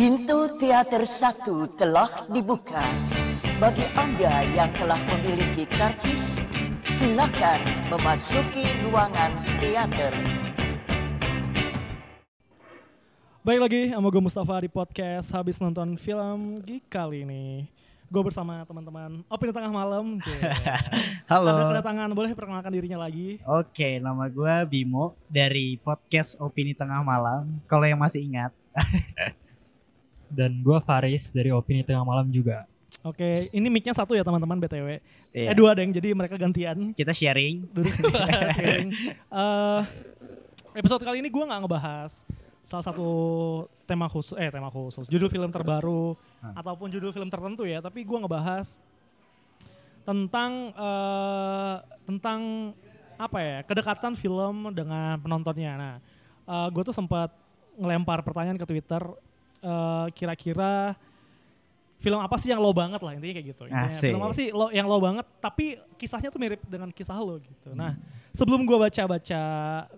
Pintu teater satu telah dibuka. Bagi Anda yang telah memiliki karcis, silakan memasuki ruangan teater. Baik lagi sama gue Mustafa di podcast habis nonton film Geek kali ini. Gue bersama teman-teman Opini Tengah Malam. Halo. Ada kedatangan, boleh perkenalkan dirinya lagi. Oke, nama gue Bimo dari podcast Opini Tengah Malam. Kalau yang masih ingat. Dan gue Faris dari Opini Tengah Malam juga. Oke, ini mic-nya satu ya teman-teman BTW. Eh Iya. dua deng, jadi mereka gantian. Kita sharing. Sharing. Eh, episode kali ini gue nggak ngebahas salah satu tema khusus, eh tema khusus, judul film terbaru Hmm. ataupun judul film tertentu ya, tapi gue ngebahas tentang eh, tentang apa ya kedekatan film dengan penontonnya. Nah, gue tuh sempat ngelempar pertanyaan ke Twitter, eh, kira-kira film apa sih yang lo banget lah intinya kayak gitu. Intinya, Asik. film apa sih lo yang lo banget, tapi kisahnya tuh mirip dengan kisah lo gitu. Nah, sebelum gue baca-baca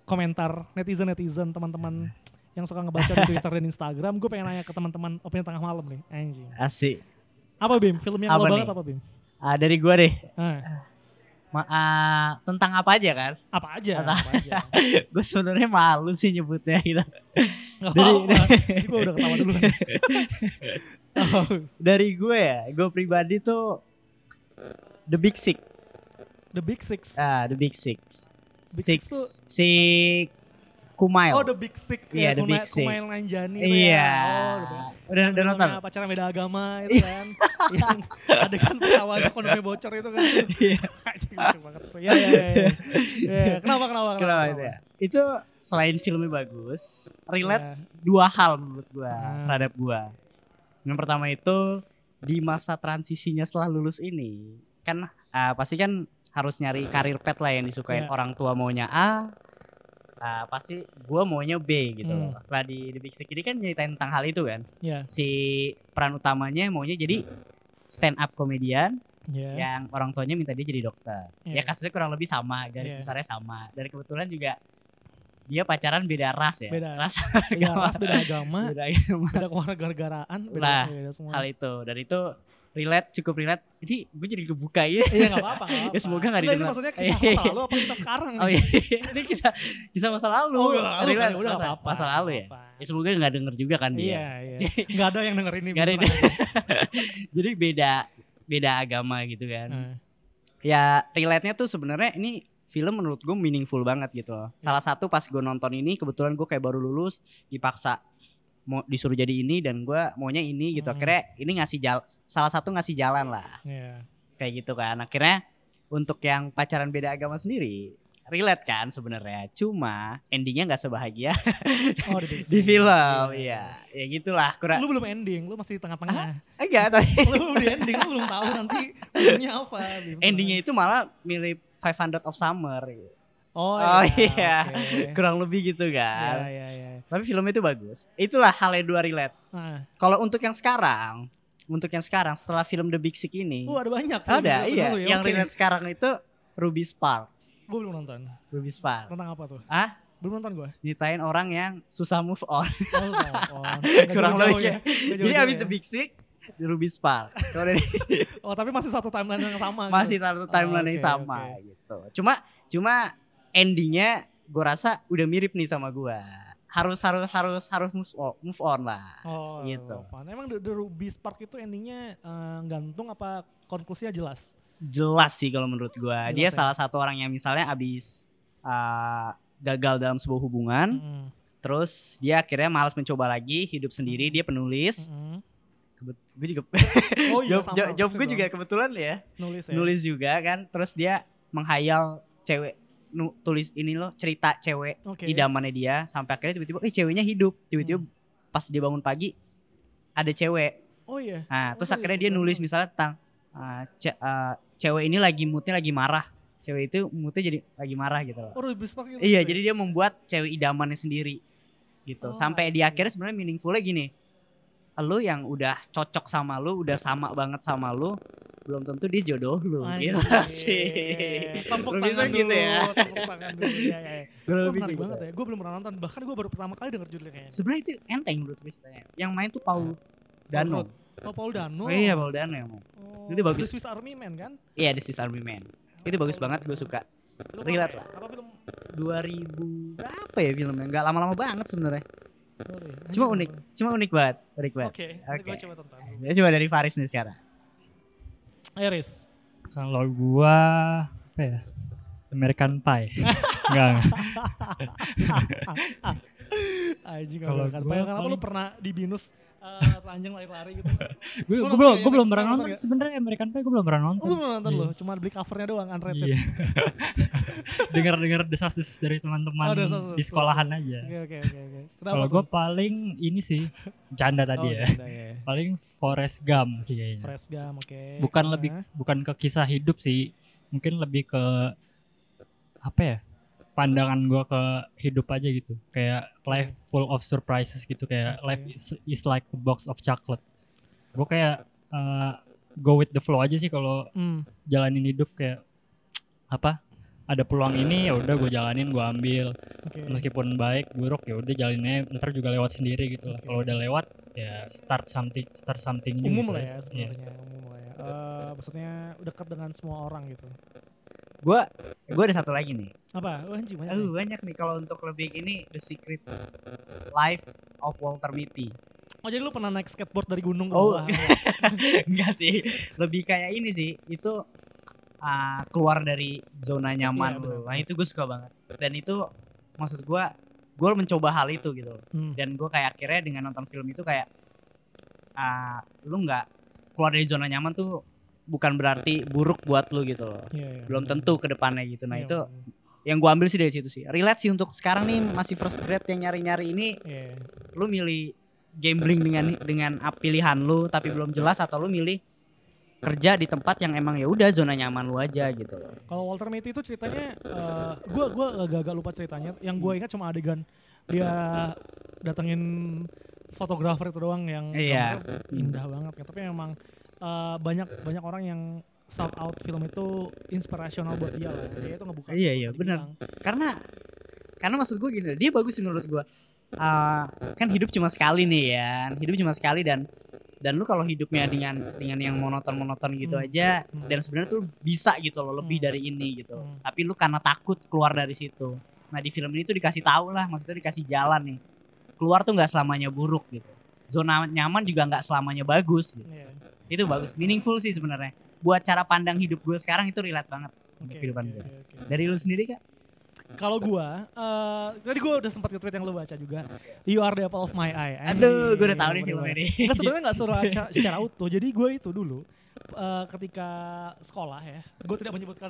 komentar netizen-netizen teman-teman yang suka ngebaca di Twitter dan Instagram, gue pengen nanya ke teman-teman opini tengah malam nih, anjing. Asik. Apa Bim? Film yang lo Apa banget nih? apa Bim? Ah, dari gue deh. Ah, Ma- ah, tentang apa aja kan? apa aja? Apa? Apa aja? gue sebenarnya malu sih nyebutnya gitu. Nggak Dari- gue udah ketawa dulu. oh, Dari gue ya, gue pribadi tuh The Big Six. the Big Six. Ah, The Big Six. Big Six. Six tuh- Si Kumail. Oh, The Big Six. Iya, ya, The Big Six. Kumail Nanjani. Iya. Ya. Oh, gitu. Udah udah nonton? Pacaran beda agama itu kan. yang adegan pesawatnya kondomnya bocor itu kan. Iya. Anjing, lucu banget tuh. Ya, ya, ya. ya. Ya, Kenapa, kenapa, kenapa? Kenapa itu ya? Itu selain filmnya bagus, relate Ya. dua hal menurut gua Hmm. terhadap gua. Yang pertama itu di masa transisinya setelah lulus ini kan ah, pasti kan harus nyari karir pet lah yang disukain Iya. orang tua maunya A ah, pasti gua maunya B gitu Hmm. loh. Setelah di The Big Sick ini kan nyeritain tentang hal itu kan. Ya, Si peran utamanya maunya jadi stand up komedian ya. yang orang tuanya minta dia jadi dokter. Iya. Ya kasusnya kurang lebih sama, garis Iya. besarnya sama. Dan kebetulan juga dia pacaran beda ras ya. Beda. Ras Beda ras, beda agama, beda agama. beda kewarganegaraan, beda, Lah, beda semua. Hal itu dan itu relate cukup relate. Ini gue jadi kebuka ya. Iya nggak apa-apa. nggak apa-apa. Ya, semoga nggak Enggak, Ini didengar. maksudnya kisah masa lalu apa kisah sekarang? Oh iya, ini kita kisah masa lalu. Oh, udah lalu relate kan, udah nggak masa, apa-apa. masa lalu ya. Ya semoga nggak denger juga kan dia. Iya, iya. Nggak ada yang denger ini. Nggak ada. Jadi beda beda agama gitu kan. Nah, ya relate-nya tuh sebenarnya ini film menurut gue meaningful banget gitu loh. Salah satu pas gue nonton ini kebetulan gue kayak baru lulus dipaksa mau disuruh jadi ini dan gue maunya ini gitu. Hmm. Akhirnya ini ngasih jalan salah satu ngasih jalan lah Iya. kayak gitu kan. Akhirnya untuk yang pacaran beda agama sendiri relate kan sebenarnya. Cuma endingnya nggak sebahagia Oh, di, film. Iya, ya gitulah kurang. Lu belum ending, lu masih di tengah-tengah. Enggak, tapi lu belum di ending, lu belum tahu nanti ujungnya apa. Endingnya itu malah mirip 500 of Summer. Oh, Oh, iya. iya. oke. Kurang lebih gitu Iya, kan. iya, iya. Tapi film itu bagus. Itulah hal yang dua relate. Nah, Kalau untuk yang sekarang, untuk yang sekarang setelah film The Big Sick ini, oh, ada banyak. ada iya. ya, Yang oke. relate sekarang itu Ruby Spark. Gue belum nonton. Ruby Spark. Tentang apa tuh? Ah, Belum nonton gue. nyeritain orang yang susah move on. Oh, oh. Kurang lebih ya. Jadi abis ya. The Big Sick, di Ruby Spark. Oh, tapi masih satu timeline yang sama. gitu. masih satu timeline yang oke, sama oke. gitu. Cuma cuma endingnya gue rasa udah mirip nih sama gua. Harus harus harus harus move on, move on lah. Oh, gitu. apaan. Emang The, The Ruby Spark itu endingnya eh, gantung apa konklusinya jelas? jelas sih kalau menurut gua. Dia Jelas ya? salah satu orang yang misalnya abis uh, gagal dalam sebuah hubungan, Mm-mm. terus dia akhirnya malas mencoba lagi, hidup sendiri, dia penulis. Mm-mm. Gue juga Oh iya, job, job, gue juga kebetulan ya, nulis ya. nulis juga kan. Terus dia menghayal cewek nu- tulis ini loh cerita cewek Oke. idamannya dia sampai akhirnya tiba-tiba eh ceweknya hidup. Tiba-tiba Hmm. pas dia bangun pagi ada cewek. Oh iya. Nah, terus Oh, akhirnya iya, dia sudah nulis nulis. misalnya tentang uh, ce- uh, cewek ini lagi moodnya lagi marah. Cewek itu moodnya jadi lagi marah gitu loh. Oh Ruby Spark itu. Iya, ya? jadi dia membuat cewek idamannya sendiri gitu. Oh, Sampai di akhirnya sebenarnya meaningfulnya gini. Lu yang udah cocok sama lu, udah sama banget sama lu, belum tentu dia jodoh lu Anjir. gitu sih. Tepuk gitu dulu, ya. tepuk tangan dulu. Ya, ya, ya. Gue Wah, lebih menarik gitu. banget ya. Gue belum pernah nonton. Bahkan gue baru pertama kali denger judulnya kayaknya. Sebenarnya itu enteng menurut gue ceritanya. Yang main tuh Paul Dano. Oh, Paul Dano. Oh iya Paul Dano yang main. Oh, Itu bagus. The Swiss Army Man kan? Iya The Swiss Army Man. Itu bagus Paul banget, gue suka. Film Relate apa ya? lah. Apa film? 2000 berapa ya filmnya? Nggak lama-lama banget sebenarnya. Sorry. Cuma unik, cuma unik banget, unik Oke, banget. nanti gue Oke. coba tonton. Ya coba dari Faris nih sekarang. Iris. Kalau gua apa ya? American Pie. Enggak, enggak. Anjing kan. gua Kenapa lu paling- pernah di binus eh, telanjang lari-lari gitu? Gue gue belum gue belum pernah Nonton sebenarnya American Pie gue belum pernah nonton. lu belum nonton Iya. lu, cuma beli covernya doang unrated. Iya. Dengar-dengar desas-desus dari teman-teman Oh, di sekolahan aja. Oke oke oke Kalau gue paling ini sih bercanda tadi Oh, ya. canda ya. Paling Forrest Gump sih kayaknya. Fresh Gum, oke. Bukan lebih bukan ke kisah hidup sih. Mungkin lebih ke apa ya? Pandangan gua ke hidup aja gitu. Kayak life full of surprises gitu kayak Oke. life is, is like a box of chocolate. Gue kayak uh, go with the flow aja sih kalau Hmm, jalanin hidup kayak apa? Ada peluang ini ya udah gue jalanin, gue ambil. oke. Meskipun baik, buruk ya udah jalinnya ntar juga lewat sendiri gitu lah. Oke. Kalau udah lewat ya start something start something Umum gitu lah ya Iya. sebenarnya, umum lah ya. Eh, maksudnya dekat dengan semua orang gitu. Gue gue ada satu lagi nih. Apa? Oh, anjing banyak. Aduh nih. banyak nih kalau untuk lebih ini The Secret Life of Walter Mitty. Oh, jadi lu pernah naik skateboard dari gunung ke Oh. bawah? Enggak sih, lebih kayak ini sih. Itu ah, keluar dari zona nyaman Iya, lu. benar. Nah itu gue suka banget. Dan itu maksud gue, gue mencoba hal itu gitu. Hmm. Dan gue kayak akhirnya dengan nonton film itu kayak, ah, lu nggak keluar dari zona nyaman tuh bukan berarti buruk buat lu gitu loh. Iya, iya, Belum benar. tentu ke depannya gitu. Nah Iya, itu benar. yang gue ambil sih dari situ sih. Relate sih untuk sekarang nih masih first grade yang nyari-nyari ini Iya. lu milih gambling dengan dengan pilihan lu tapi belum jelas atau lu milih kerja di tempat yang emang ya udah zona nyaman lu aja gitu loh. Kalau Walter Mitty itu ceritanya eh, gua gua agak-agak lupa ceritanya. Yang gua ingat cuma adegan dia datengin fotografer itu doang yang Iya. gambarnya indah banget ya. Tapi memang eh, banyak banyak orang yang shout out film itu inspirasional buat dia lah. Dia itu ngebuka. Iya, iya, benar. Karena karena maksud gue gini, dia bagus sih menurut gua. Ah, kan hidup cuma sekali nih ya. Hidup cuma sekali dan dan lu kalau hidupnya dengan dengan yang monoton-monoton gitu Hmm. aja Hmm. dan sebenarnya tuh bisa gitu loh lebih Hmm. dari ini gitu. Hmm. Tapi lu karena takut keluar dari situ. Nah, di film ini tuh dikasih tahu lah, maksudnya dikasih jalan nih. Keluar tuh nggak selamanya buruk gitu. Zona nyaman juga nggak selamanya bagus gitu. Iya. Itu bagus, meaningful sih sebenarnya. Buat cara pandang hidup gue sekarang itu relate banget untuk Oke, kehidupan oke, gue. oke. Dari lu sendiri kak? Kalau gua, eh tadi gua udah sempat nge-tweet yang lu baca juga. You are the apple of my eye. Aduh, gue udah tahu nih Anjing, film ini. Nggak sebenarnya nggak secara, secara utuh. Jadi gue itu dulu eh, ketika sekolah ya, gue tidak menyebutkan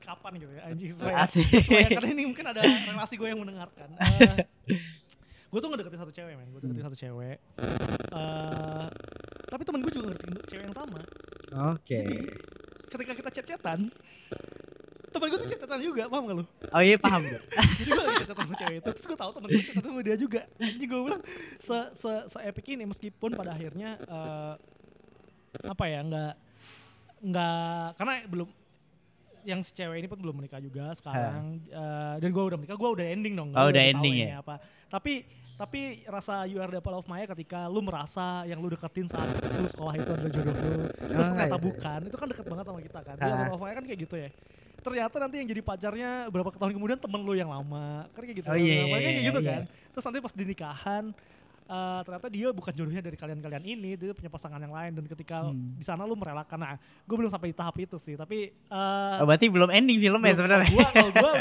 kapan gitu ya, anjing supaya, supaya karena ini mungkin ada relasi gue yang mendengarkan. Eh, gue tuh ngedeketin satu cewek men, gue deketin satu cewek. Eh, tapi temen gue juga ngedeketin cewek yang sama. Oke. Ketika kita chat-chatan, temen gue tuh chat-chatan juga, paham gak lu? Oh iya paham gue. Jadi gue lagi chat sama cewek itu, terus gue tau temen gue chat sama dia juga. Anjing gue bilang se se se epic ini meskipun pada akhirnya eh, apa ya nggak nggak karena belum yang si cewek ini pun belum menikah juga sekarang Eh, dan gue udah menikah gue udah ending dong Oh, udah ending ya? apa tapi tapi rasa you are the apple of my ketika lu merasa yang lu deketin saat lu sekolah itu adalah jodoh lu terus Oh, ternyata iya. bukan itu kan deket banget sama kita kan you are the apple of my kan kayak gitu ya ternyata nanti yang jadi pacarnya berapa tahun kemudian temen lu yang lama kan kayak gitu Oh, kan. iya, Apa, kayak iya, gitu iya. kan terus nanti pas di nikahan eh, ternyata dia bukan jodohnya dari kalian-kalian ini dia punya pasangan yang lain dan ketika Hmm. di sana lu merelakan nah gue belum sampai di tahap itu sih tapi eh, Oh, berarti belum ending filmnya sebenarnya. Gua kalau gua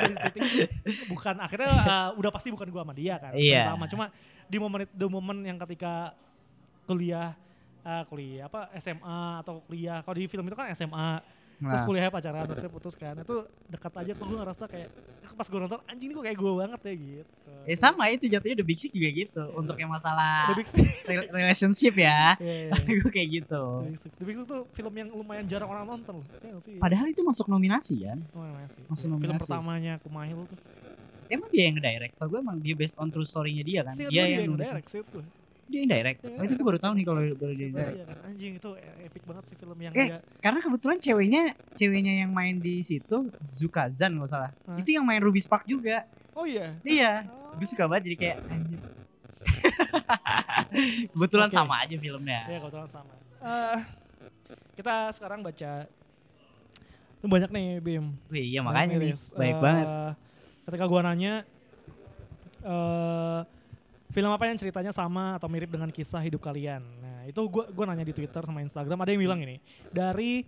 bukan akhirnya uh, udah pasti bukan gua sama dia kan. Iya. Sama cuma di momen the momen yang ketika kuliah uh, kuliah apa SMA atau kuliah kalau di film itu kan SMA terus Nah, kuliahnya pacaran terus putus kan itu dekat aja tuh gue ngerasa kayak pas gue nonton anjing ini kok kayak gue banget ya gitu eh sama itu jatuhnya The Big Sick juga gitu. Untuk yang masalah The Big Sick rel- relationship ya. Iya, iya. gue kayak gitu. The Big Sick The Big Sick tuh film yang lumayan jarang orang nonton loh Iya sih Padahal itu masuk nominasi kan. Lumayan sih. masuk film nominasi. pertamanya Kumail tuh Emang dia yang nge-direct. So gue emang dia based on true story-nya dia kan. Seingat dia gue yang yang nulis. Dia indirect. Iya, Oh, itu gue baru tahu nih kalau baru dia indirect. Iya kan anjing itu epic banget sih film yang Eh, dia Karena kebetulan ceweknya ceweknya yang main di situ Zukazan nggak salah. Hah? Itu yang main Ruby Spark juga. Oh iya. Iya. Oh. Gue suka banget jadi kayak anjir. kebetulan Oke. sama aja filmnya. Iya kebetulan sama. Eh, kita sekarang baca Ini banyak nih Bim. Wih, iya makanya nih. Baik Eh, banget. Ketika gua nanya eh film apa yang ceritanya sama atau mirip dengan kisah hidup kalian. Nah, itu gua gua nanya di Twitter sama Instagram ada yang bilang ini dari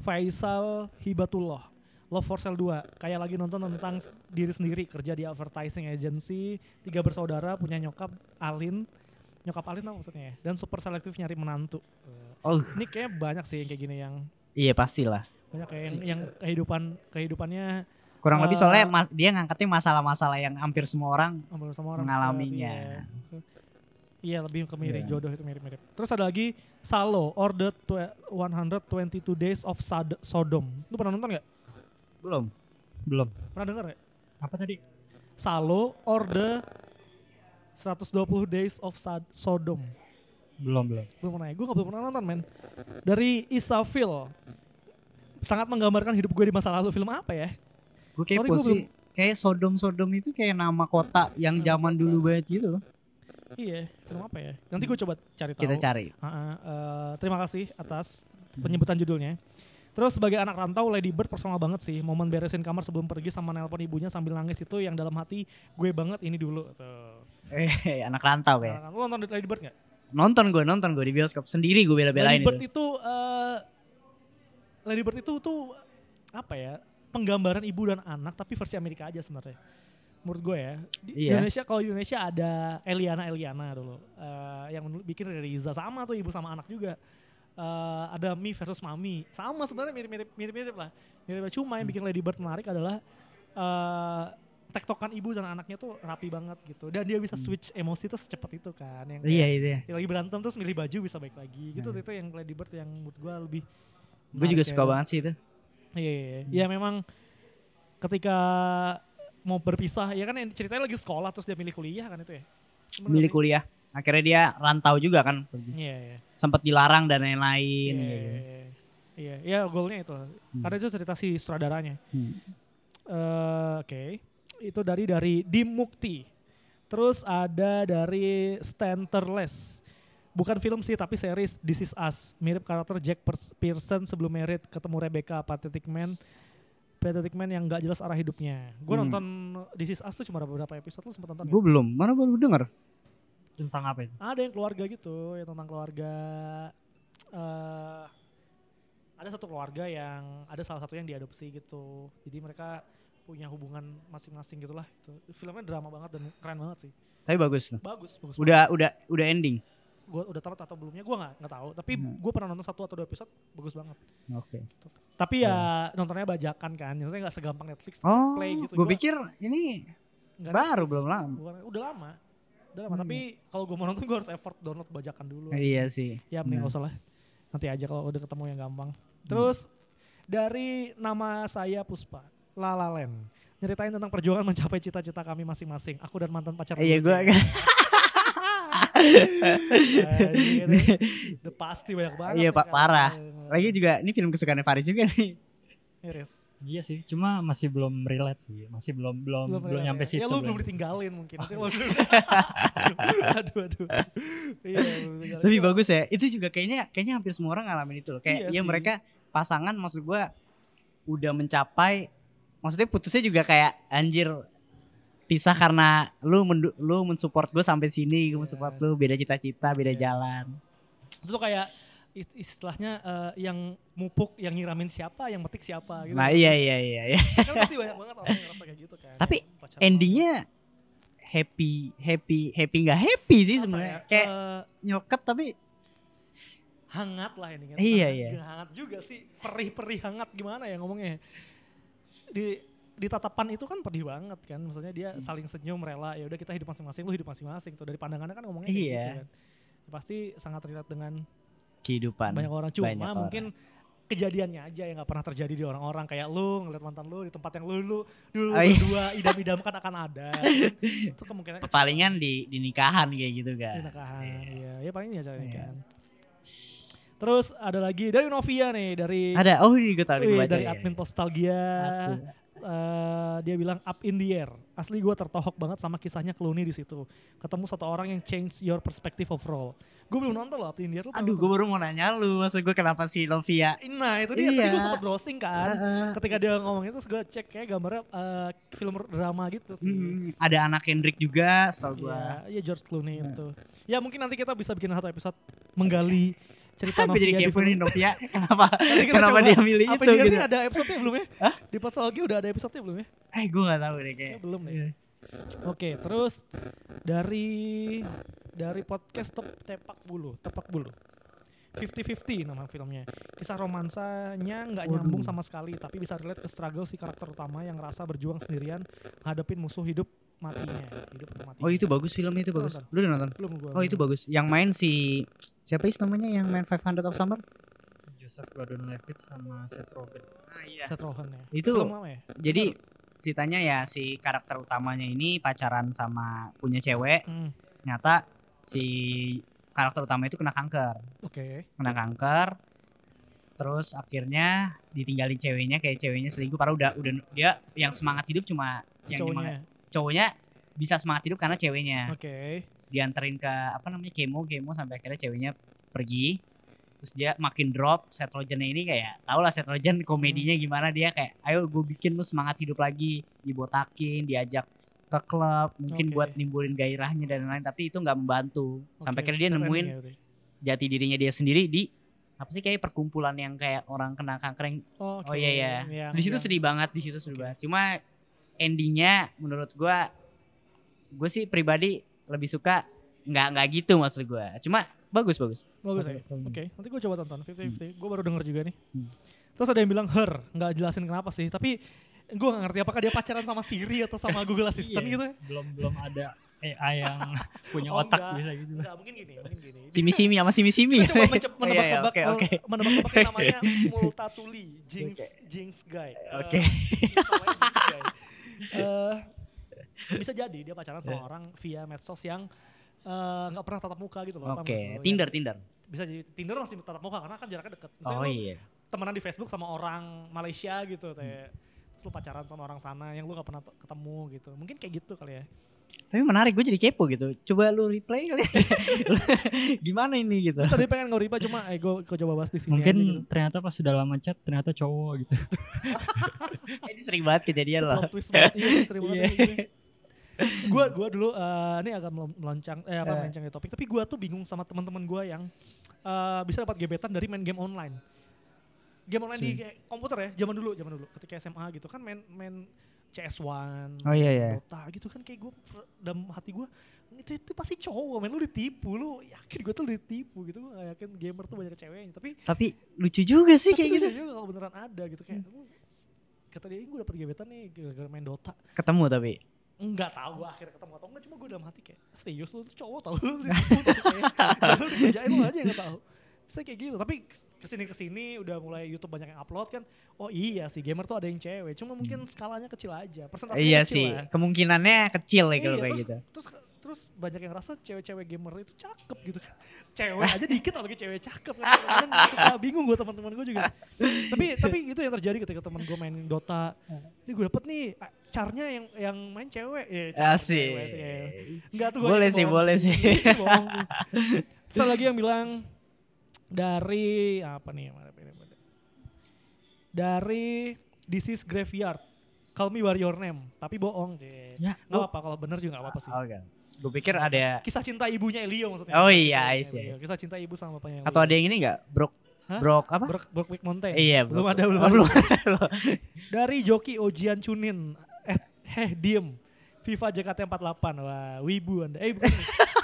Faisal Hibatullah. Love for Sale 2 kayak lagi nonton tentang diri sendiri kerja di advertising agency tiga bersaudara punya nyokap Alin nyokap Alin apa maksudnya ya dan super selektif nyari menantu Oh, ini kayak banyak sih yang kayak gini yang iya pastilah. banyak kayak yang, yang kehidupan kehidupannya Kurang lebih Eh, soalnya mas- dia ngangkatnya masalah-masalah yang hampir semua orang ngobrol sama orang Mengalaminya. Iya. Iya lebih ke mirip Iya. jodoh itu mirip-mirip. Terus ada lagi Salo or the twe- 122 Days of Sad- Sodom. Lu pernah nonton gak? belum. Belum. Pernah denger gak? Apa tadi? Salo or the 120 Days of Sad- Sodom. Belum, belum. Belum pernah ya? Gue gak belum pernah nonton men. Dari Isafil. Sangat menggambarkan hidup gue di masa lalu. Film apa ya? Gue Sorry, kepo gua sih. Kayak Sodom-Sodom itu kayak nama kota yang Nama zaman kota. dulu banget gitu loh. Iya, film apa ya? Nanti gue coba cari tahu. Kita cari. Ha-ha, eh, terima kasih atas penyebutan judulnya. Terus sebagai anak rantau Lady Bird personal banget sih. Momen beresin kamar sebelum pergi sama nelpon ibunya sambil nangis itu yang dalam hati gue banget ini dulu. Tuh. Eh, anak rantau kayak. Nah, lu nonton Lady Bird gak? Nonton gue, nonton gue di bioskop sendiri gue bela-belain Lady Bird itu. itu eh, Lady Bird itu tuh apa ya? Penggambaran ibu dan anak tapi versi Amerika aja sebenarnya. Menurut gue ya. Di Iya. Indonesia kalau Indonesia ada Eliana Eliana dulu. Eh, yang bikin Riza sama tuh ibu sama anak juga. Eh, ada Mi versus Mami. Sama sebenarnya mirip-mirip mirip-mirip lah. Mirip cuma yang bikin Lady Bird menarik adalah eh tektokan ibu dan anaknya tuh rapi banget gitu. Dan dia bisa switch emosi tuh secepat itu kan. Yang kayak Iya itu ya. yang lagi berantem terus milih baju bisa baik lagi gitu itu yang Lady Bird yang menurut gue lebih Gue juga suka ya. banget sih itu. Iya iya, iya. ya memang ketika mau berpisah ya kan yang ceritanya lagi sekolah terus dia milih kuliah kan itu ya Bener Milih kuliah. Akhirnya dia rantau juga kan. iya iya Sempat dilarang dan lain-lain. iya, gitu. iya iya iya goalnya itu karena itu cerita si sutradaranya Hmm. Eh, oke itu dari dari Dim Mukti terus ada dari Stanterless bukan film sih tapi series This Is Us mirip karakter Jack Pearson sebelum married ketemu Rebecca Pathetic Man Pathetic Man yang nggak jelas arah hidupnya gue Hmm. nonton This Is Us tuh cuma beberapa episode lu sempet nonton? Gue belum, mana baru denger. Tentang apa itu? ada yang keluarga gitu yang tentang keluarga eh ada satu keluarga yang ada salah satu yang diadopsi gitu jadi mereka punya hubungan masing-masing gitulah itu filmnya drama banget dan keren banget sih Tapi bagus bagus bagus Udah udah udah ending. Gue udah tamat atau belumnya gue nggak nggak tahu tapi Hmm. gue pernah nonton satu atau dua episode bagus banget Oke. tapi ya nontonnya bajakan kan maksudnya nggak segampang Netflix Oh, play gitu gue pikir ini nggak baru Netflix. belum lama. Bukan- udah lama udah lama Hmm. tapi kalau gue mau nonton gue harus effort download bajakan dulu Iya sih. Ya mending Nah. gak usah lah. Nanti aja kalau udah ketemu yang gampang. Terus dari nama saya Puspa, Lalalen. Nyeritain tentang perjuangan mencapai cita-cita kami masing-masing. Aku dan mantan pacar. Iya gue Udah pasti banyak banget. Iya, Pak, kan. parah. lagi juga ini film kesukaan Faris juga nih. Iris. Iya sih, cuma masih belum relate sih. Masih belum belum belum, relate nyampe ya. situ. Ya lu belum belum. ditinggalin mungkin. Nanti lu- aduh, aduh. Iya, belum. Tapi Iya. bagus ya. Itu juga kayaknya kayaknya hampir semua orang ngalamin itu loh. Kayak Iya ya sih. mereka pasangan maksud gua udah mencapai maksudnya putusnya juga kayak anjir pisah karena lu mendu- lu mensupport gue sampai sini, gue Iya. mensupport lu beda cita-cita, beda Iya. jalan. Itu kayak is- istilahnya eh, yang mupuk, yang nyiramin siapa, yang metik siapa gitu. Nah, iya iya iya iya. kan pasti banyak banget orang yang ngerasa kayak gitu kan. Tapi Endingnya happy happy happy nggak happy sih sebenarnya. ya, Kayak eh, nyelket tapi hangat lah ini kan. Iya, Hangat, iya. hangat juga sih. Perih-perih hangat gimana ya ngomongnya. Di di tatapan itu kan pedih banget kan. Maksudnya dia Hmm. saling senyum rela. Ya udah kita hidup masing-masing, lu hidup masing-masing tuh. Dari pandangannya kan ngomongnya Iya. gitu kan. Ya, pasti sangat relate dengan kehidupan. banyak orang cuma banyak mungkin kejadiannya aja yang nggak pernah terjadi di orang-orang kayak lu ngeliat mantan lu di tempat yang lu lu dulu Oh, iya. berdua idam-idamkan akan ada itu kemungkinan Palingan di, di nikahan kayak gitu di kan. nikahan Iya. iya ya paling ya cari Iya. nikahan terus ada lagi dari Novia nih dari Ada, oh ini gue tahu Wih, dari ya. admin Postalgia Aku- eh, dia bilang up in the air. Asli gue tertohok banget sama kisahnya Clooney di situ. Ketemu satu orang yang change your perspective overall. Gue belum nonton loh up in the air. Lu Aduh, gue baru mau nanya lu, maksud gue kenapa sih Lovia? Nah itu dia, tadi Iya. gue sempet browsing kan. Heeh. Ketika dia ngomong itu, gue cek kayak gambarnya eh, film drama gitu sih. Hmm, ada anak Kendrick juga, setahu gue. Iya, iya George Clooney Hmm. itu. Ya mungkin nanti kita bisa bikin satu episode menggali cerita Gue jadi kepo nih Novia, kenapa kenapa coba. dia milih Apa itu gitu? ada episode-nya belum ya? Hah? Di Pasal udah ada episode-nya belum ya? Eh, gue gak tahu deh kayak. Kayaknya belum deh. Iya. Oke, terus dari dari podcast Tep, Tepak Bulu, Tepak Bulu. 50-50 nama filmnya. Kisah romansanya nggak nyambung sama sekali, tapi bisa relate ke struggle si karakter utama yang ngerasa berjuang sendirian ngadepin musuh hidup matinya. Hidup atau matinya. Oh itu bagus filmnya itu bagus. nonton? Lu udah nonton? Belum gua. Oh itu bagus. Yang main si siapa sih namanya yang main 500 of Summer? Joseph Gordon-Levitt sama Seth Rogen. Ah iya. Seth Rogen ya. Itu Film ya? jadi ceritanya ya si karakter utamanya ini pacaran sama punya cewek. Hmm, Nyata si karakter utama itu kena kanker. Oke. Kena kanker. Terus akhirnya ditinggalin ceweknya kayak ceweknya selingkuh padahal udah udah dia yang semangat hidup cuma yang Cowoknya. Cowoknya bisa semangat hidup karena ceweknya. Oke. dianterin ke apa namanya kemo kemo sampai akhirnya ceweknya pergi terus dia makin drop Seth Rogen ini kayak tau lah Seth Rogen komedinya Hmm. gimana dia kayak ayo gue bikin lu semangat hidup lagi dibotakin diajak ke klub mungkin Oke. buat nimbulin gairahnya dan lain-lain tapi itu nggak membantu sampai Oke, akhirnya dia nemuin ya jati dirinya dia sendiri di apa sih kayak perkumpulan yang kayak orang kena kanker yang Oh, oh iya ya Yang- di situ yang- sedih banget di situ sedih Oke. banget cuma endingnya menurut gua gue sih pribadi lebih suka nggak nggak gitu maksud gua cuma bagus bagus Bagus ya. Oke. Oke, nanti gue coba tonton 50-50. Gue baru denger juga nih. Hmm. Terus ada yang bilang her, nggak jelasin kenapa sih. Tapi gue gak ngerti apakah dia pacaran sama Siri atau sama Google Assistant Iya, gitu ya. Belum belum ada AI yang punya Oh, otak enggak. bisa gitu. Enggak, mungkin gini, mungkin gini. simi simi sama simi simi coba mencoba Iya, iya, menebak-nebak oke oke eh, menebak-nebak yang namanya Multatuli, Jinx, Oke. Jinx guy. Eh, Oke. namanya Jinx Eh, bisa jadi dia pacaran sama Iya. orang via medsos yang eh, nggak pernah tatap muka gitu loh. oke nggak sih lo? Tinder Tinder Bisa jadi Tinder masih tatap muka karena kan jaraknya deket. Misalnya oh iya temenan di Facebook sama orang Malaysia gitu kayak terus lu pacaran sama orang sana yang lu gak pernah ketemu gitu mungkin kayak gitu kali ya tapi menarik gue jadi kepo gitu coba lu replay kali gimana ini gitu tadi pengen ngoriba cuma eh gue coba bahas di sini Mungkin aja gitu. ternyata pas sudah lama chat ternyata cowok gitu. Ini sering banget kejadian loh Plot twist banget iya sering banget Iya. gini. Gua gua dulu eh, ini agak melon- meloncang eh apa melencang di topik tapi gua tuh bingung sama teman-teman gua yang eh, bisa dapat gebetan dari main game online. Game online di Si. komputer ya, zaman dulu, zaman dulu ketika SMA gitu kan main main CS1, oh iya iya. Dota gitu kan kayak gue dalam hati gue itu, itu pasti cowok men lu ditipu lu yakin gue tuh ditipu gitu. Gue gak yakin gamer tuh banyak ceweknya tapi tapi lucu juga sih kayak gitu. juga kalau beneran ada gitu kayak "Lu, kata dia gue dapet gebetan nih gara-gara main Dota. Ketemu tapi? Enggak tahu gue akhirnya ketemu atau enggak cuma gue dalam hati kayak serius lu tuh cowok tau lu? Ditipu tuh kayak "Ya lu dikerjain lu aja gak tahu bisa kayak gitu tapi ke sini ke sini udah mulai YouTube banyak yang upload kan oh iya sih gamer tuh ada yang cewek cuma mungkin skalanya kecil aja persentasenya iya kecil sih lah. kemungkinannya kecil ya kalau Iya, kayak terus, gitu Terus terus banyak yang rasa cewek-cewek gamer itu cakep gitu kan. Cewek aja dikit apalagi cewek cakep kan. Kadang suka bingung gue teman-teman gue juga. tapi tapi itu yang terjadi ketika teman gue main Dota. Ini gue dapet nih carnya yang yang main cewek. Ya, asik. Enggak tuh gua boleh sih boleh sih. Terus lagi yang bilang dari apa nih? Dari This is Graveyard. Call me by your name. Tapi bohong. Cie. ya Gak apa-apa kalau bener juga gak apa-apa sih. oke gue pikir ada Kisah cinta ibunya Elio maksudnya. Oh iya, cinta I ibunya see. Elio. Kisah cinta ibu sama bapaknya atau ada yang ini nggak brok Hah? brok apa Brook, Brookwick Mountain. iya belum Brok- ada belum Oh, ada. belum Dari Joki Ojian Chunin. Eh, heh diem. FIFA JKT48. Wah, wibu Anda. Eh, bukan.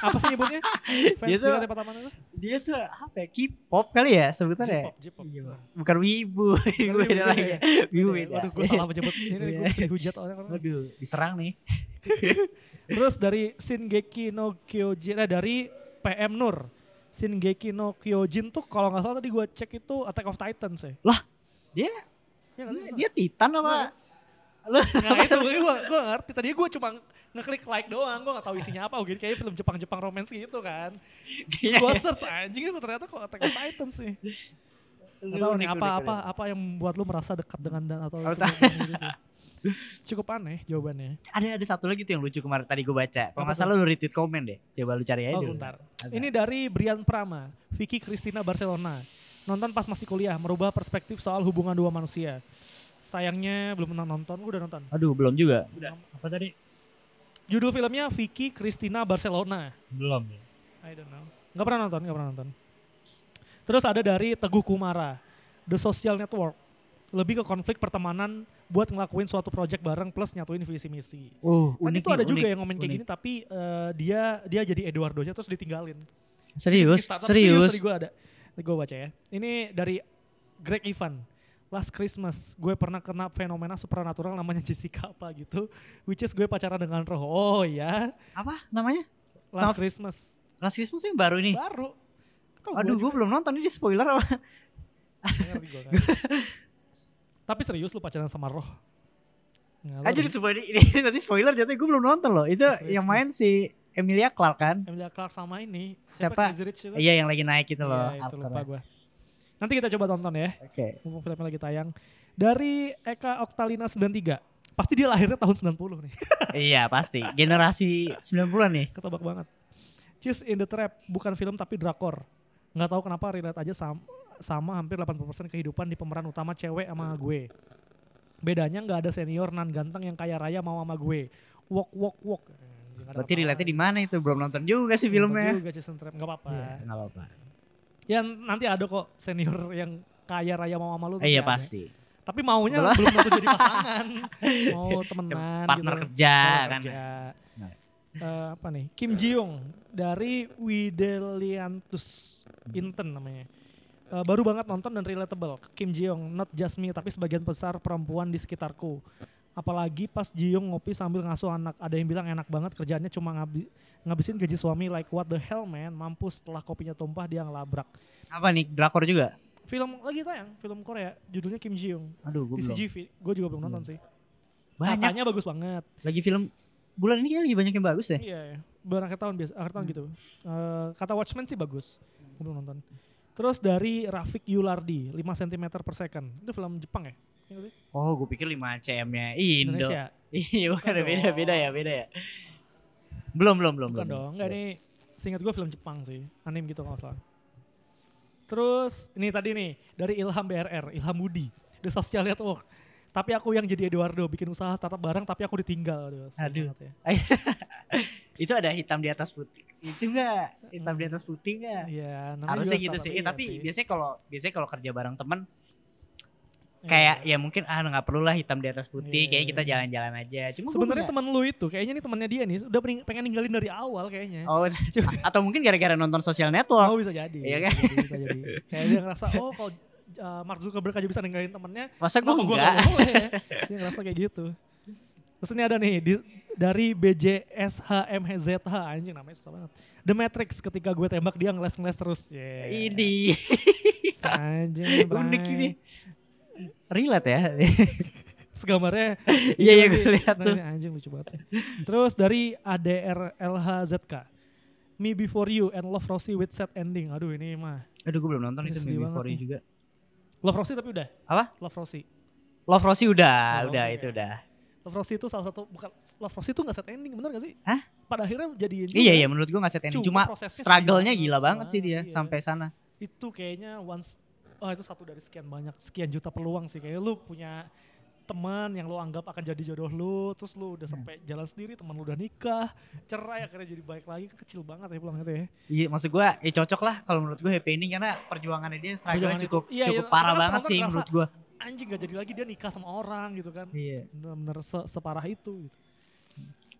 Apa sih nyebutnya? Fans Dia tuh- JKT48 itu? dia tuh apa ya K-pop kali ya sebutannya J-pop, J-pop. Iya, bukan wibu wibu beda lagi ya. wibu Beda ya. Waduh, gue salah menyebut. Ini Iya. gue bisa dihujat orang-orang. Waduh, diserang nih Terus dari Shingeki no Kyojin, eh, dari PM Nur. Shingeki no Kyojin tuh kalau nggak salah tadi gue cek itu Attack of Titans ya. Dia Iya nggak sih? dia Titan apa? Lu Nah itu gue gue ngerti. Tadi gue cuma ngeklik like doang. Gue nggak tahu isinya apa. Gitu kayak film Jepang-Jepang romance gitu kan. Iya, gue iya. search anjing itu ternyata kok Attack of Titans sih. Gak tahu nih apa apa apa yang membuat lu merasa dekat dengan dan atau. Cukup aneh jawabannya. Ada ada satu lagi tuh yang lucu kemarin tadi gue baca. Kalau nggak salah lu retweet komen deh. Coba lu cari aja Oh dulu. bentar. Ini dari Brian Prama, Vicky Cristina Barcelona. Nonton pas masih kuliah, merubah perspektif soal hubungan dua manusia. Sayangnya belum pernah nonton, gue udah nonton. Aduh, belum juga. Apa tadi? Judul filmnya Vicky Cristina Barcelona. Belum ya. I don't know. Gak pernah nonton, gak pernah nonton. Terus ada dari Teguh Kumara, The Social Network. Lebih ke konflik pertemanan buat ngelakuin suatu project bareng plus nyatuin visi misi. Uh, Kan unik itu ada nih, juga unik, yang ngomen kayak unik. gini tapi eh, dia dia jadi Eduardo-nya terus ditinggalin. Serius? Startup Serius? Tadi gue ada. Gue baca ya. Ini dari Greg Ivan. Last Christmas gue pernah kena fenomena supernatural namanya Jessica apa gitu. Which is gue pacaran dengan roh. Oh ya. Apa namanya? Last Nama- Christmas. Last Christmas yang baru ini. Baru. Kok Aduh, gue belum nonton ini spoiler apa? Kan. Tapi serius lu pacaran sama roh? Nggak, lu Aja ada- di spoiler ini nanti spoiler jatuh gue belum nonton loh. Itu Last yang main si Emilia Clarke kan? Emilia Clarke sama ini. Siapa? Iya yang lagi naik itu loh. Iya, itu lupa gue. Nanti kita coba tonton ya. Oke. Mumpung filmnya lagi tayang. Dari Eka Oktalina 93. Pasti dia lahirnya tahun 90 nih. iya pasti. Generasi 90-an nih. Ketebak banget. Cheese in the Trap bukan film tapi drakor. Nggak tahu kenapa relate aja sama, sama hampir 80% kehidupan di pemeran utama cewek sama gue. Bedanya nggak ada senior nan ganteng yang kaya raya mau sama gue. Walk walk walk. Berarti relate di mana itu? Belum nonton juga sih Nonton filmnya. Juga Cheese in the Trap nggak apa-apa. Iya, nggak apa-apa. Ya nanti ada kok senior yang kaya raya mau sama lu. Eh, Iya pasti. Tapi maunya Belum. belum tentu jadi pasangan. Mau temenan Partner gitu. kerja Partner kan. kerja. Nah. Eh, apa nih? Kim Ji Young dari Wideliantus Inten namanya. Eh, baru banget nonton dan relatable. Kim Ji Young, not just me, tapi sebagian besar perempuan di sekitarku. Apalagi pas Ji Young ngopi sambil ngasuh anak. Ada yang bilang enak banget kerjaannya cuma ngabi- ngabisin gaji suami like what the hell man. Mampus setelah kopinya tumpah dia ngelabrak. Apa nih? Drakor juga? Film lagi tayang, film Korea. Judulnya Kim Ji Young. Aduh, gue Di belum. CGV. Gue juga belum nonton sih. Banyak. Katanya bagus banget. Lagi film bulan ini lagi banyak yang bagus deh. Iya, iya. Akhir tahun biasa, akhir tahun gitu. Eh, kata Watchmen sih bagus. Gue belum nonton. Terus dari Rafik Yulardi, 5 cm per second. Itu film Jepang ya? Iya sih? Oh, gue pikir 5 cm-nya Indo. Indonesia. Iya, bukan beda, beda ya, beda ya. Belum, belum, belum. Bukan belum. dong. Enggak ini seingat gue film Jepang sih. Anime gitu kalau salah. Terus ini tadi nih dari Ilham BRR, Ilham Budi, The Social Network. Tapi aku yang jadi Eduardo bikin usaha startup bareng tapi aku ditinggal. Aduh. Aduh. ya. itu ada hitam di atas putih. Itu enggak? Hitam di atas putih enggak? Iya, Harusnya gitu sih. Eh, iya tapi sih. biasanya kalau biasanya kalau kerja bareng teman Iya. kayak ya mungkin ah nggak perlu lah hitam di atas putih. Iya, Kayaknya kita iya. jalan-jalan aja. Cuma Sebenarnya teman lu itu kayaknya nih temannya dia nih udah pengen- ninggalin dari awal kayaknya. Oh, atau mungkin gara-gara nonton social network. Oh bisa jadi. Iya kan? Bisa jadi, bisa jadi. Kayak dia ngerasa oh kalau uh, Mark Zuckerberg aja bisa ninggalin temennya, Masa gue enggak? gak boleh? dia ngerasa kayak gitu. Terus ini ada nih di, dari BJSHMZH anjing namanya susah banget. The Matrix ketika gue tembak dia ngeles-ngeles terus. Yeah. Ini Anjing, unik ini. Relate ya. Terus gambarnya Iya, iya, ini gue lihat nah, tuh. anjing lucu banget ya. Terus dari ADRLHZK Me Before You and Love Rosie with Sad Ending. Aduh ini mah. Aduh gue belum nonton Ini itu banget For You juga. Love Rosie tapi udah. Apa? Love Rosie. Love Rosie udah, Love udah Rosie, itu ya. udah. Love Rosie itu salah satu bukan Love Rosie itu gak sad ending bener gak sih? Hah? Pada akhirnya jadi Iya iya menurut gue gak set ending. Cuma Cuma struggle-nya gila banget, banget sih dia iya. sampai sana. itu kayaknya once oh itu satu dari sekian banyak sekian juta peluang sih kayak lu punya teman yang lu anggap akan jadi jodoh lu terus lu Hmm. udah sampai jalan sendiri teman lu udah nikah cerai akhirnya jadi baik lagi kecil banget ya peluang itu ya Iya maksud gue ya cocok lah kalau menurut gue happy ending karena perjuangannya dia struggle cukup itu. Iya, cukup iya. parah banget sih menurut gue. anjing gak jadi lagi dia nikah sama orang gitu kan Iya. bener-bener se- separah itu gitu.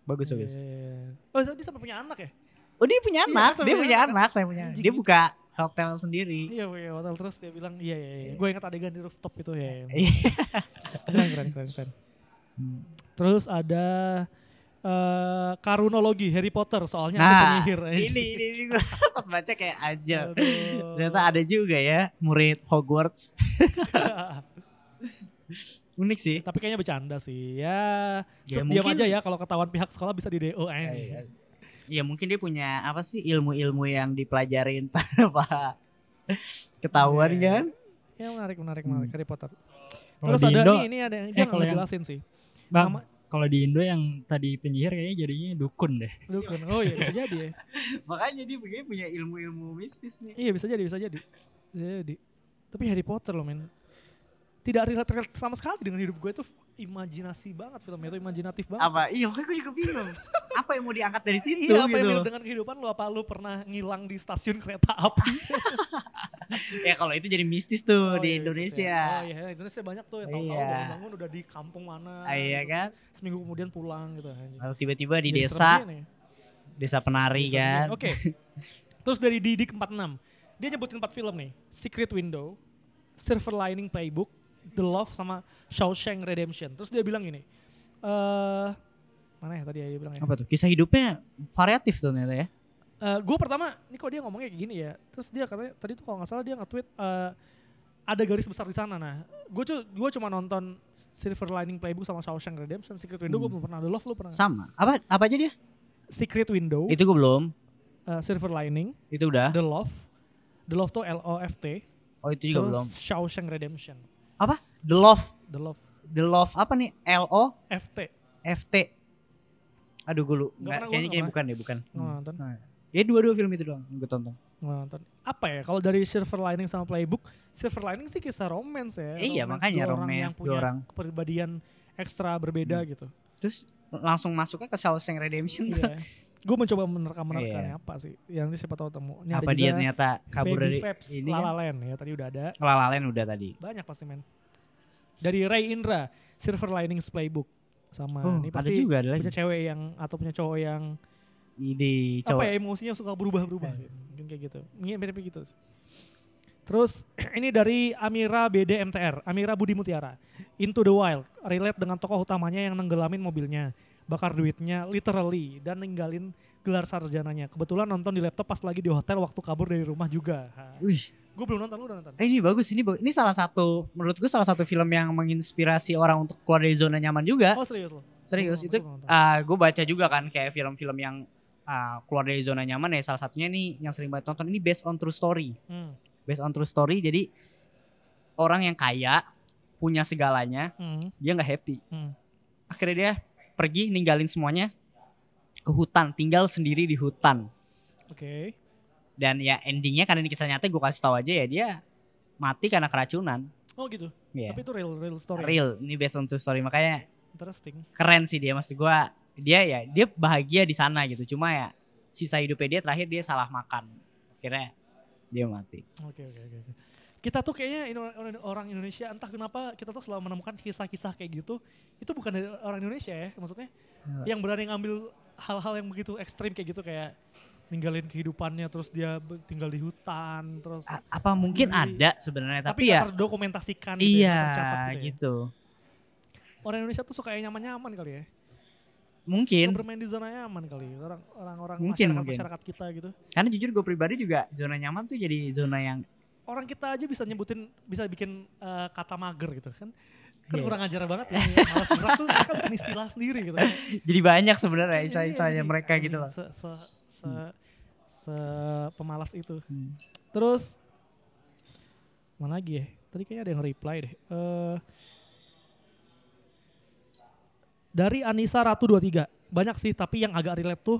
Bagus bagus. Iya. oh dia sampai punya anak ya Oh dia punya Iya, anak, sampai dia punya anak. anak, saya punya. Anjing. Dia buka hotel sendiri. iya punya hotel terus dia bilang iya iya, iya. gue ingat adegan di rooftop itu ya Iya. keren keren keren, keren. Terus ada eh, karunologi Harry Potter soalnya ada Nah, penyihir. ini ini, ini gue pas baca kayak aja. Aduh. Ternyata ada juga ya murid Hogwarts. Unik sih. Tapi kayaknya bercanda sih. Ya, Ya, diam aja ya kalau ketahuan pihak sekolah bisa di DO aja. Ya mungkin dia punya apa sih ilmu-ilmu yang dipelajarin tanpa ketahuan Iya. kan? Ya menarik, menarik, menarik Harry Potter. Kalau Terus di ada Indo, nih, ini ada yang dia eh, nggak ngejelasin sih. Bang, Nama- kalau di Indo yang tadi penyihir kayaknya jadinya dukun deh. Dukun. Oh iya bisa jadi ya. Makanya dia begini punya ilmu-ilmu mistis nih. Iya bisa jadi, bisa jadi. Bisa jadi. Tapi Harry Potter loh men. Tidak relate, relate sama sekali dengan hidup gue itu imajinasi banget filmnya itu imajinatif banget. Apa? Iya, gue juga bingung. apa yang mau diangkat dari situ Iya apa gitu. yang dengan kehidupan lo apa lu pernah ngilang di stasiun kereta api Ya kalau itu jadi mistis tuh Oh, di iya, Indonesia. Oh iya Indonesia banyak tuh yang tahu-tahu Iya. bangun-bangun udah di kampung mana Ah, iya kan? seminggu kemudian pulang gitu. Lalu tiba-tiba di Jadi desa, desa penari Bisa kan. Oke. Terus dari Didik 46. Dia nyebutin 4 film nih. Secret Window, Silver Lining Playbook, The Love sama Shawshank Redemption. Terus dia bilang gini. Eh mana ya tadi ya dia bilang ya. Apa tuh? Kisah hidupnya variatif tuh ternyata ya. gue pertama, ini kok dia ngomongnya kayak gini ya. Terus dia katanya tadi tuh kalau nggak salah dia nge-tweet eh, ada garis besar di sana. Nah, gue cu gue cuma nonton Silver Lining Playbook sama Shawshank Redemption. Secret Window gue Hmm. belum pernah. The Love lu pernah? Sama. Apa apa aja dia? Secret Window, Itu gue belum. eh, Silver Lining, Itu udah. The Love. The Love tuh L O F T. Oh itu juga Terus belum. Shawshank Redemption. Apa? The Love. The Love The Love apa nih? L O F T. F T. Aduh gue lu. Nggak kayaknya kayaknya bukan deh, bukan. Nggak nonton. Nah, Ya dua-dua film itu doang gue tonton. Nggak nonton. Apa ya? Kalau dari Silver Lining sama Playbook, Silver Lining sih kisah romance ya. Iya, Romance makanya dua orang yang romance, punya orang. kepribadian ekstra berbeda Hmm. gitu. Terus langsung masuknya ke Shawshank Redemption. Iya. Gue mencoba menerka-menerkannya Iya. apa sih? Yang ini siapa tahu temu. Ini Apa ada dia ternyata kabur dari ini kan? La Land ya tadi udah ada. Lalalen udah tadi. Banyak pasti men. Dari Ray Indra, Silver Linings Playbook sama Oh, ini ada pasti juga ada punya cewek yang atau punya cowok yang Ide apa coba. ya emosinya suka berubah-berubah gitu. Mungkin kayak gitu. Mungkin mirip gitu. Terus ini dari Amira BD MTR, Amira Budi Mutiara. Into the Wild, relate dengan tokoh utamanya yang nenggelamin mobilnya, bakar duitnya literally dan ninggalin gelar sarjananya. Kebetulan nonton di laptop pas lagi di hotel waktu kabur dari rumah juga. Wih, Gue belum nonton, lu udah nonton? eh, ini bagus ini bagus. Ini salah satu menurut gue salah satu film yang menginspirasi orang untuk keluar dari zona nyaman juga. Oh serius lo? Serius itu nonton. ah gue baca juga kan kayak film-film yang ah, keluar dari zona nyaman ya salah satunya nih yang sering banget nonton ini based on true story. Hmm. Based on true story jadi orang yang kaya punya segalanya Hmm. dia nggak happy. Hmm. Akhirnya dia pergi ninggalin semuanya ke hutan, tinggal sendiri di hutan. Oke. Dan ya endingnya karena ini kisah nyata gue kasih tahu aja ya dia mati karena keracunan. Oh gitu. Iya. Tapi itu real real story. Real, ini based on true story makanya Interesting. keren sih dia maksud gua dia ya dia bahagia di sana gitu cuma ya sisa hidupnya dia terakhir dia salah makan akhirnya dia mati Oke oke oke. oke. Kita tuh kayaknya orang Indonesia entah kenapa kita tuh selalu menemukan kisah-kisah kayak gitu. Itu bukan dari orang Indonesia ya, maksudnya yang berani ngambil hal-hal yang begitu ekstrim kayak gitu kayak ninggalin kehidupannya terus dia tinggal di hutan terus A- apa mungkin ada sebenarnya tapi, tapi, ya terdokumentasikan gitu ya, iya tercatat gitu. ya. gitu Orang Indonesia tuh suka yang nyaman-nyaman kali ya. mungkin Suka bermain di zona nyaman kali. Orang orang-orang Mungkin, masyarakat mungkin. masyarakat kita gitu. karena jujur gue pribadi juga zona nyaman tuh jadi zona yang Orang kita aja bisa nyebutin bisa bikin eh, kata mager gitu kan. Kan Iya. kurang ajar banget ya. Malas gerak tuh mereka bikin istilah sendiri gitu. jadi banyak sebenarnya Iya, istilah-istilahnya mereka gitu loh Se, se, se, se pemalas itu. Hmm. Terus mana lagi ya? Tadi kayaknya ada yang reply deh. Eh dari Anissa Ratu 23. Banyak sih tapi yang agak relate tuh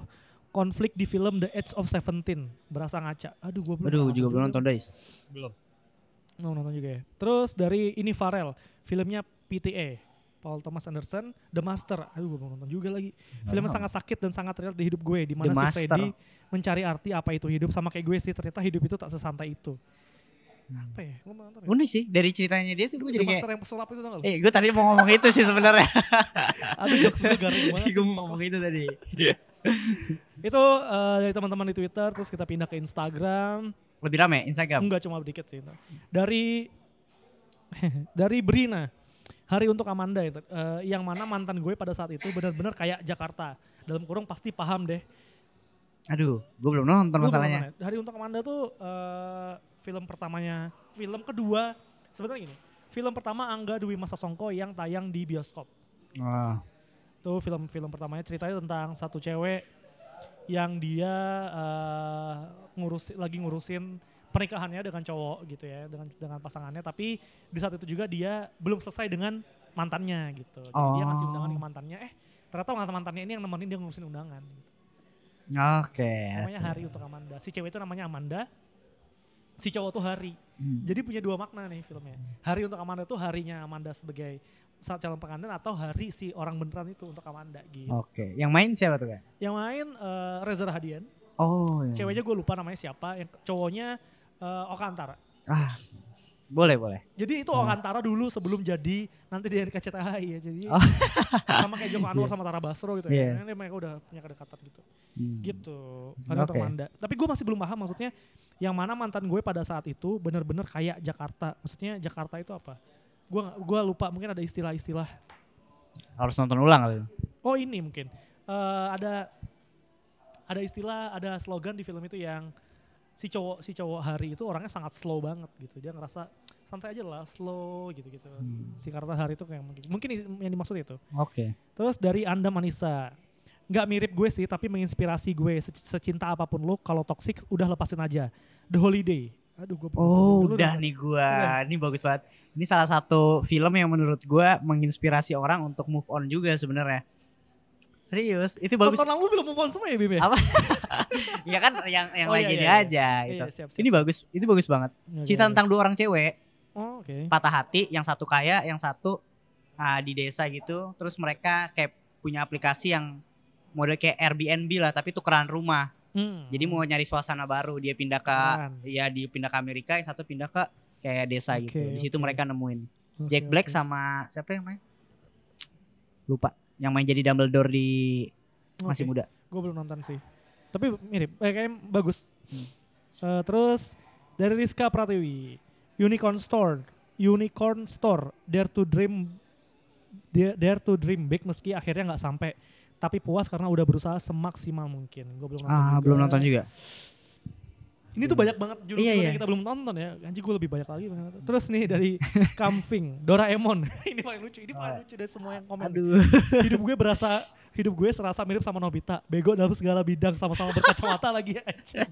konflik di film The Edge of Seventeen. Berasa ngaca. Aduh gua belum aduh nonton juga belum nonton guys Belum. Mau nonton juga ya. Terus dari ini Farel, filmnya PTA. Paul Thomas Anderson, The Master. Aduh gue belum nonton juga lagi. Filmnya sangat sakit dan sangat real di hidup gue. Di mana The si Master. Freddy mencari arti apa itu hidup. Sama kayak gue sih, ternyata hidup itu tak sesantai itu. Apa ya? Gue mau nonton ya? unik sih dari ceritanya dia tuh gue The jadi kayak Master yang pesulap itu tau lu? eh gue tadi mau ngomong itu sih sebenarnya Aduh jokes gue garing banget. gue mau ngomong itu tadi Itu eh, dari teman-teman di Twitter, terus kita pindah ke Instagram. lebih rame Instagram Enggak cuma dikit sih. Dari dari Brina. Hari untuk Amanda itu, eh, yang mana mantan gue pada saat itu benar-benar kayak Jakarta. Dalam kurung pasti paham deh. Aduh, gue belum nonton Lu belum masalahnya. ya? Hari untuk Amanda tuh eh, film pertamanya, film kedua sebenarnya gini. Film pertama Angga Dwi Masa Songko yang tayang di bioskop. Wah. Itu film-film pertamanya ceritanya tentang satu cewek yang dia eh, ngurus lagi ngurusin pernikahannya dengan cowok gitu ya, dengan dengan pasangannya tapi di saat itu juga dia belum selesai dengan mantannya gitu. Jadi dia ngasih Oh. undangan ke mantannya, eh ternyata mantan mantannya ini yang nemenin dia ngurusin undangan. Gitu. Oke. Namanya asik. Hari untuk Amanda. Si cewek itu namanya Amanda, si cowok tuh Hari. Hmm. Jadi punya dua makna nih filmnya. Hari untuk Amanda tuh harinya Amanda sebagai saat calon pengantin atau hari si orang beneran itu untuk Amanda gitu. Oke, yang main siapa tuh kak? Yang main eh, Reza Rahadian, Oh, iya. ceweknya gue lupa namanya siapa, yang cowoknya eh, Oka Antara. Ah, boleh boleh. Jadi itu Hmm. Oka Antara dulu sebelum jadi nanti di RKCTHI ya. Jadi Oh. sama kayak Joko Anwar Iya. sama Tara Basro gitu Iya. ya. Ini mereka udah punya kedekatan gitu. Hmm. Gitu. Hari untuk Oke. Amanda. Tapi gue masih belum paham maksudnya yang mana mantan gue pada saat itu bener-bener kayak Jakarta. Maksudnya Jakarta itu apa? Gue gua lupa mungkin ada istilah-istilah. Harus nonton ulang kali. Oh ini mungkin Eh, ada ada istilah ada slogan di film itu yang si cowok si cowok hari itu orangnya sangat slow banget gitu. Dia ngerasa santai aja lah, slow gitu-gitu. Hmm. Si karakter hari itu kayak mungkin mungkin yang dimaksud itu. Oke. Terus dari Anda Manisa. Nggak mirip gue sih, tapi menginspirasi gue Se- secinta apa pun lo. Kalau toxic udah lepasin aja. The Holiday. Aduh gue Oh, udah nih gua. Ini bagus banget. Ini salah satu film yang menurut gua menginspirasi orang untuk move on juga sebenarnya. Serius, itu bagus. Tonton lalu belum move on semua ya Bim ya? Apa? ya kan yang yang Oh, lagi iya, ini iya, iya. aja Iya, gitu. siap, siap, Ini bagus, itu bagus banget. Oke, Cerita oke. tentang dua orang cewek Oh, oke. patah hati, yang satu kaya, yang satu ah, di desa gitu. Terus mereka kayak punya aplikasi yang model kayak Airbnb lah, tapi tukeran rumah. Hmm. Jadi mau nyari suasana baru, dia pindah ke Keren. ya dia pindah ke Amerika, yang satu pindah ke kayak desa Oke, gitu. Di situ mereka nemuin Oke, Jack Black oke. sama siapa yang main? Lupa. Yang main jadi Dumbledore di masih Oke. muda. Gue belum nonton sih. Tapi mirip. Eh, kayaknya bagus. Hmm. Eh, terus dari Rizka Pratiwi. Unicorn Store. Unicorn Store. Dare to dream Dare, dare to dream big meski akhirnya nggak sampai. Tapi puas karena udah berusaha semaksimal mungkin. Gue belum nonton Ah, juga. belum nonton juga. Ini tuh banyak banget judul Iya, iya. yang kita belum tonton ya. Anjir gue lebih banyak lagi. Terus nih dari Kamfing, Doraemon. ini paling lucu. Ini paling Oh. lucu dari semua yang komen. Aduh. hidup gue berasa hidup gue serasa mirip sama Nobita bego dalam segala bidang sama-sama berkacamata lagi aja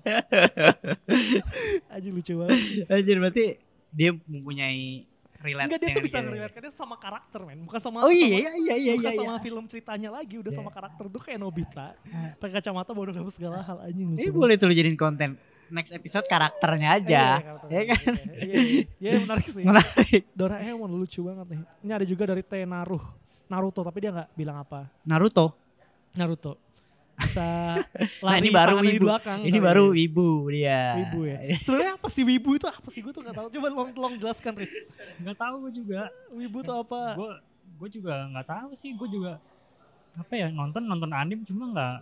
aja lucu banget Anjir berarti dia mempunyai relate enggak dia tuh bisa dia. ngeriwayatkannya sama karakter men bukan sama Oh iya sama- iya iya iya bukan iya. sama iya. film ceritanya lagi udah Iya. sama karakter tuh kayak Nobita pakai kacamata bodoh dalam segala hal aja Ini banget. boleh tuh jadiin konten next episode karakternya Iya, aja. iya, karakter. Ya kan? Iya, iya, iya, iya, menarik sih. Menarik. Doraemon lucu banget nih. Ini ada juga dari Tenaruh. Naruto tapi dia nggak bilang apa. Naruto. Naruto. Bisa Nah, lari ini baru tangannya di wibu. belakang. Ini baru ya. wibu dia. Wibu ya. Sebenarnya apa sih wibu itu apa sih? Gue tuh gak tahu. Coba tolong, tolong jelaskan Riz. Nggak tahu gue juga. Wibu tuh apa? Gue gue juga nggak tahu sih. Gue juga apa ya nonton nonton anim cuma nggak.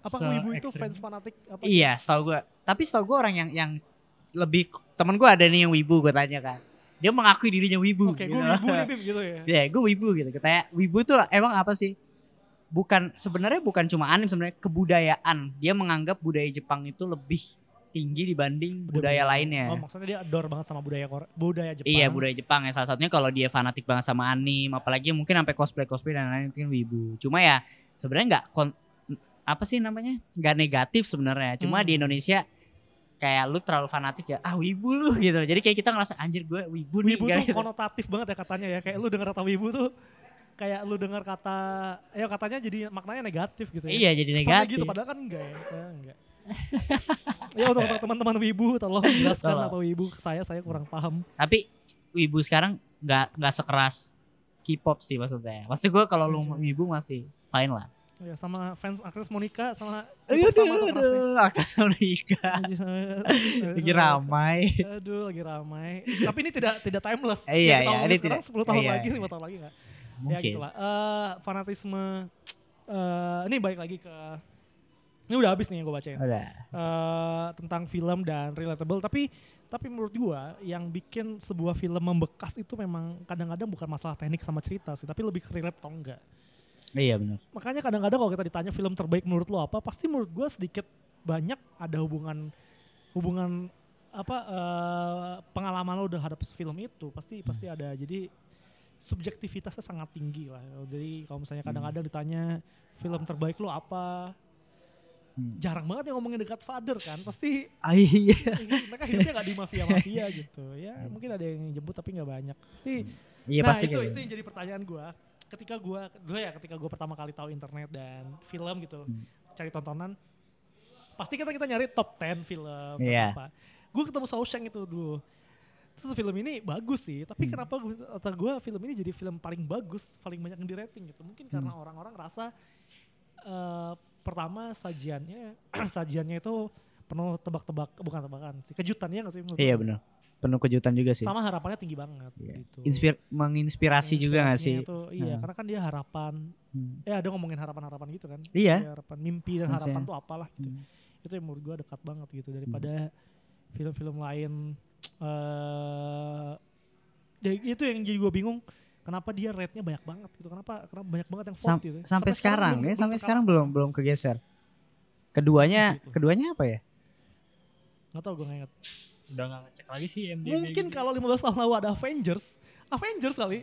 Apa wibu itu fans fanatik apa? Iya, setahu gua. Tapi setahu gua orang yang yang lebih temen gua ada nih yang wibu gue tanya kan. Dia mengakui dirinya wibu. Oke, gitu. gue wibu nih Bim gitu ya. Ya, gue wibu gitu. Katanya wibu tuh emang apa sih? Bukan sebenarnya bukan cuma anim sebenarnya kebudayaan. Dia menganggap budaya Jepang itu lebih tinggi dibanding budaya lainnya. Oh maksudnya dia adore banget sama budaya Korea, budaya Jepang. Iya budaya Jepang ya salah satunya kalau dia fanatik banget sama anim apalagi mungkin sampai cosplay cosplay dan lain-lain kan wibu. Cuma ya sebenarnya nggak apa sih namanya nggak negatif sebenarnya. Cuma Hmm. di Indonesia kayak lu terlalu fanatik ya ah wibu lu gitu. Jadi kayak kita ngerasa anjir gue wibu nih. Wibu tuh gitu. konotatif banget ya katanya ya. Kayak lu dengar kata wibu tuh kayak lu dengar kata ya katanya jadi maknanya negatif gitu ya. Iya jadi negatif. gitu padahal kan enggak ya. Ya, enggak. ya untuk, teman-teman wibu tolong jelaskan apa wibu saya saya kurang paham. Tapi wibu sekarang nggak nggak sekeras K-pop sih maksudnya. Maksud gue kalau lu wibu masih fine lah. Ya sama fans Agnes Monica sama Aduh, sama aduh. Anjir, Lagi ramai. Aduh lagi ramai. Tapi ini tidak tidak timeless. Iya, iya, ini tidak- 10 tahun iya, lagi, iya. 5 tahun lagi enggak? Ya Mungkin. gitu lah. Eh, fanatisme eh ini balik lagi ke ini udah habis nih yang gue bacain. Udah. Eh, tentang film dan relatable tapi Tapi menurut gua yang bikin sebuah film membekas itu memang kadang-kadang bukan masalah teknik sama cerita sih, tapi lebih ke relate atau enggak. Iya benar. Makanya kadang-kadang kalau kita ditanya film terbaik menurut lo apa, pasti menurut gua sedikit banyak ada hubungan hubungan apa eh, pengalaman lo terhadap film itu pasti pasti ada. Jadi subjektivitasnya sangat tinggi lah. Jadi kalau misalnya kadang-kadang ditanya film terbaik lo apa, Hmm. jarang banget yang ngomongin dekat father kan. Pasti Ah, iya. mereka hidupnya gak di mafia-mafia gitu. Ya mungkin ada yang jemput tapi nggak banyak. Pasti Iya nah pasti itu kayak itu gitu. yang jadi pertanyaan gue ketika gue gue ya ketika gue pertama kali tahu internet dan film gitu Hmm. cari tontonan pasti kita kita nyari top 10 film apa gue ketemu Shawshank itu dulu terus film ini bagus sih tapi Hmm. kenapa gue kata gue film ini jadi film paling bagus paling banyak yang di rating gitu mungkin karena Hmm. orang-orang rasa eh, pertama sajiannya sajiannya itu penuh tebak-tebak bukan tebakan sih kejutannya nggak sih Iya benar. Penuh kejutan juga sih. sama harapannya tinggi banget Iya. gitu Inspir menginspirasi juga gak sih? Inspirasinya tuh, iya, Hmm. karena kan dia harapan. Hmm. Eh ada ngomongin harapan-harapan gitu kan. Iya. Dia harapan mimpi dan Maksudnya. harapan tuh apalah gitu. Hmm. Itu yang menurut gua dekat banget gitu daripada film-film lain eh ya itu yang jadi gua bingung kenapa dia rate-nya banyak banget gitu. Kenapa kenapa banyak banget yang vote Sam- gitu. sampai sekarang belum- ya, sampai sekarang belum belum kegeser. Keduanya, Gitu. keduanya apa ya? Nggak tahu gua nggak ingat. Udah gak ngecek lagi sih MDB. Mungkin gitu. kalau 15 tahun lalu ada Avengers, Avengers kali.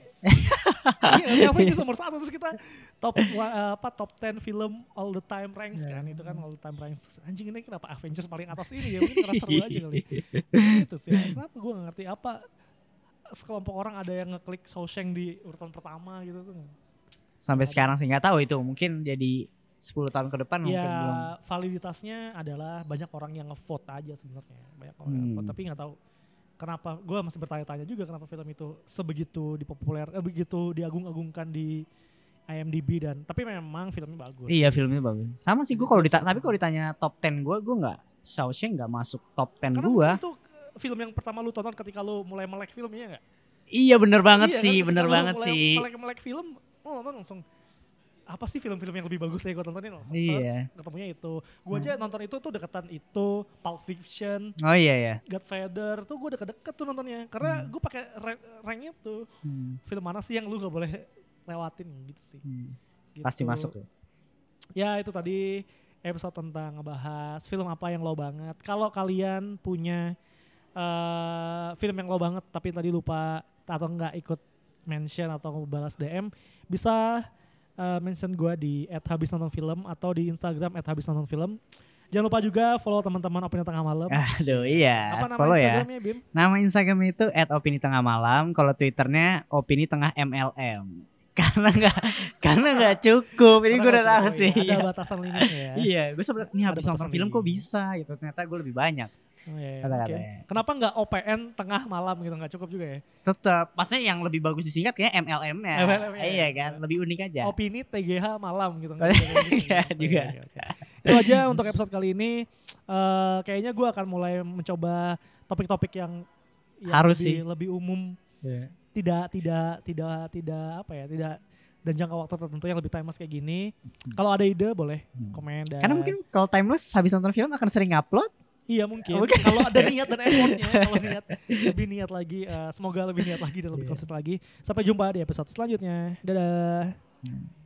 iya, Avengers nomor satu terus kita top eh, apa top 10 film all the time ranks Iya. kan itu kan all the time ranks. Anjing ini kenapa Avengers paling atas ini ya? Mungkin karena seru aja kali. itu sih. Kenapa gue gak ngerti apa sekelompok orang ada yang ngeklik Shawshank di urutan pertama gitu tuh. Sampai Ada. sekarang sih nggak tahu itu. Mungkin jadi 10 tahun ke depan mungkin Ya belum. validitasnya adalah banyak orang yang ngevote aja sebenarnya. Banyak orang yang Hmm. ngevote tapi nggak tahu kenapa gue masih bertanya-tanya juga kenapa film itu sebegitu dipopuler eh, begitu diagung-agungkan di IMDb dan tapi memang filmnya bagus. Iya filmnya bagus. Sama sih gue kalau ditanya, tapi kalau ditanya top 10 gue, gue nggak Shawshank nggak masuk top 10 Karena gue. mungkin itu film yang pertama lu tonton ketika lu mulai melek filmnya nggak? Iya bener banget Iya kan, sih, ketika bener banget mulai sih. Melek-melek film, lu nonton langsung apa sih film-film yang lebih bagus yang gue tontonin langsung Iya. ketemunya itu. Gue aja nonton itu tuh deketan itu, Pulp Fiction, Oh iya ya. Godfather tuh gue deket-deket tuh nontonnya karena gue pakai rank, rank itu Hmm, film mana sih yang lu gak boleh lewatin gitu sih hmm. Gitu. Pasti masuk tuh. ya itu tadi episode tentang ngebahas film apa yang lo banget kalau kalian punya eh film yang lo banget tapi tadi lupa atau nggak ikut mention atau balas DM bisa eh, mention gue di @habis nonton film atau di Instagram @habis nonton film jangan lupa juga follow teman-teman opini tengah malam Aduh iya. apa nama Follow ya. Instagramnya Bim Nama Instagram itu @opini tengah malam. Kalau Twitternya opini tengah MLM. Karena nggak karena nggak cukup. Ini gue udah tahu cukup, sih. ya. Ada batasan limitnya ya. Iya, gue sempet nih habis nonton film kok bisa gitu. Ternyata gue lebih banyak. Oh, iya, iya. Kata-katanya. Oke. Kenapa nggak OPN tengah malam gitu nggak cukup juga ya? Tetap, maksudnya yang lebih bagus disingkat kayak MLM-nya. MLM -nya, iya ya. kan, lebih unik aja. Opini TGH malam gitu. Oh, iya, Oke, juga. oke, oke. Itu aja untuk episode kali ini. Eh, kayaknya gue akan mulai mencoba topik-topik yang, yang Harus lebih, sih. lebih umum. Iya. Tidak tidak tidak tidak apa ya tidak dan jangka waktu tertentu yang lebih timeless kayak gini. Kalau ada ide boleh Hmm. komen dan Karena mungkin kalau timeless habis nonton film akan sering upload. Iya mungkin. Mungkin. Kalau ada niat dan effortnya, kalau niat lebih niat lagi, eh, semoga lebih niat lagi dan lebih Iya. konsisten lagi. Sampai jumpa di episode selanjutnya. Dadah.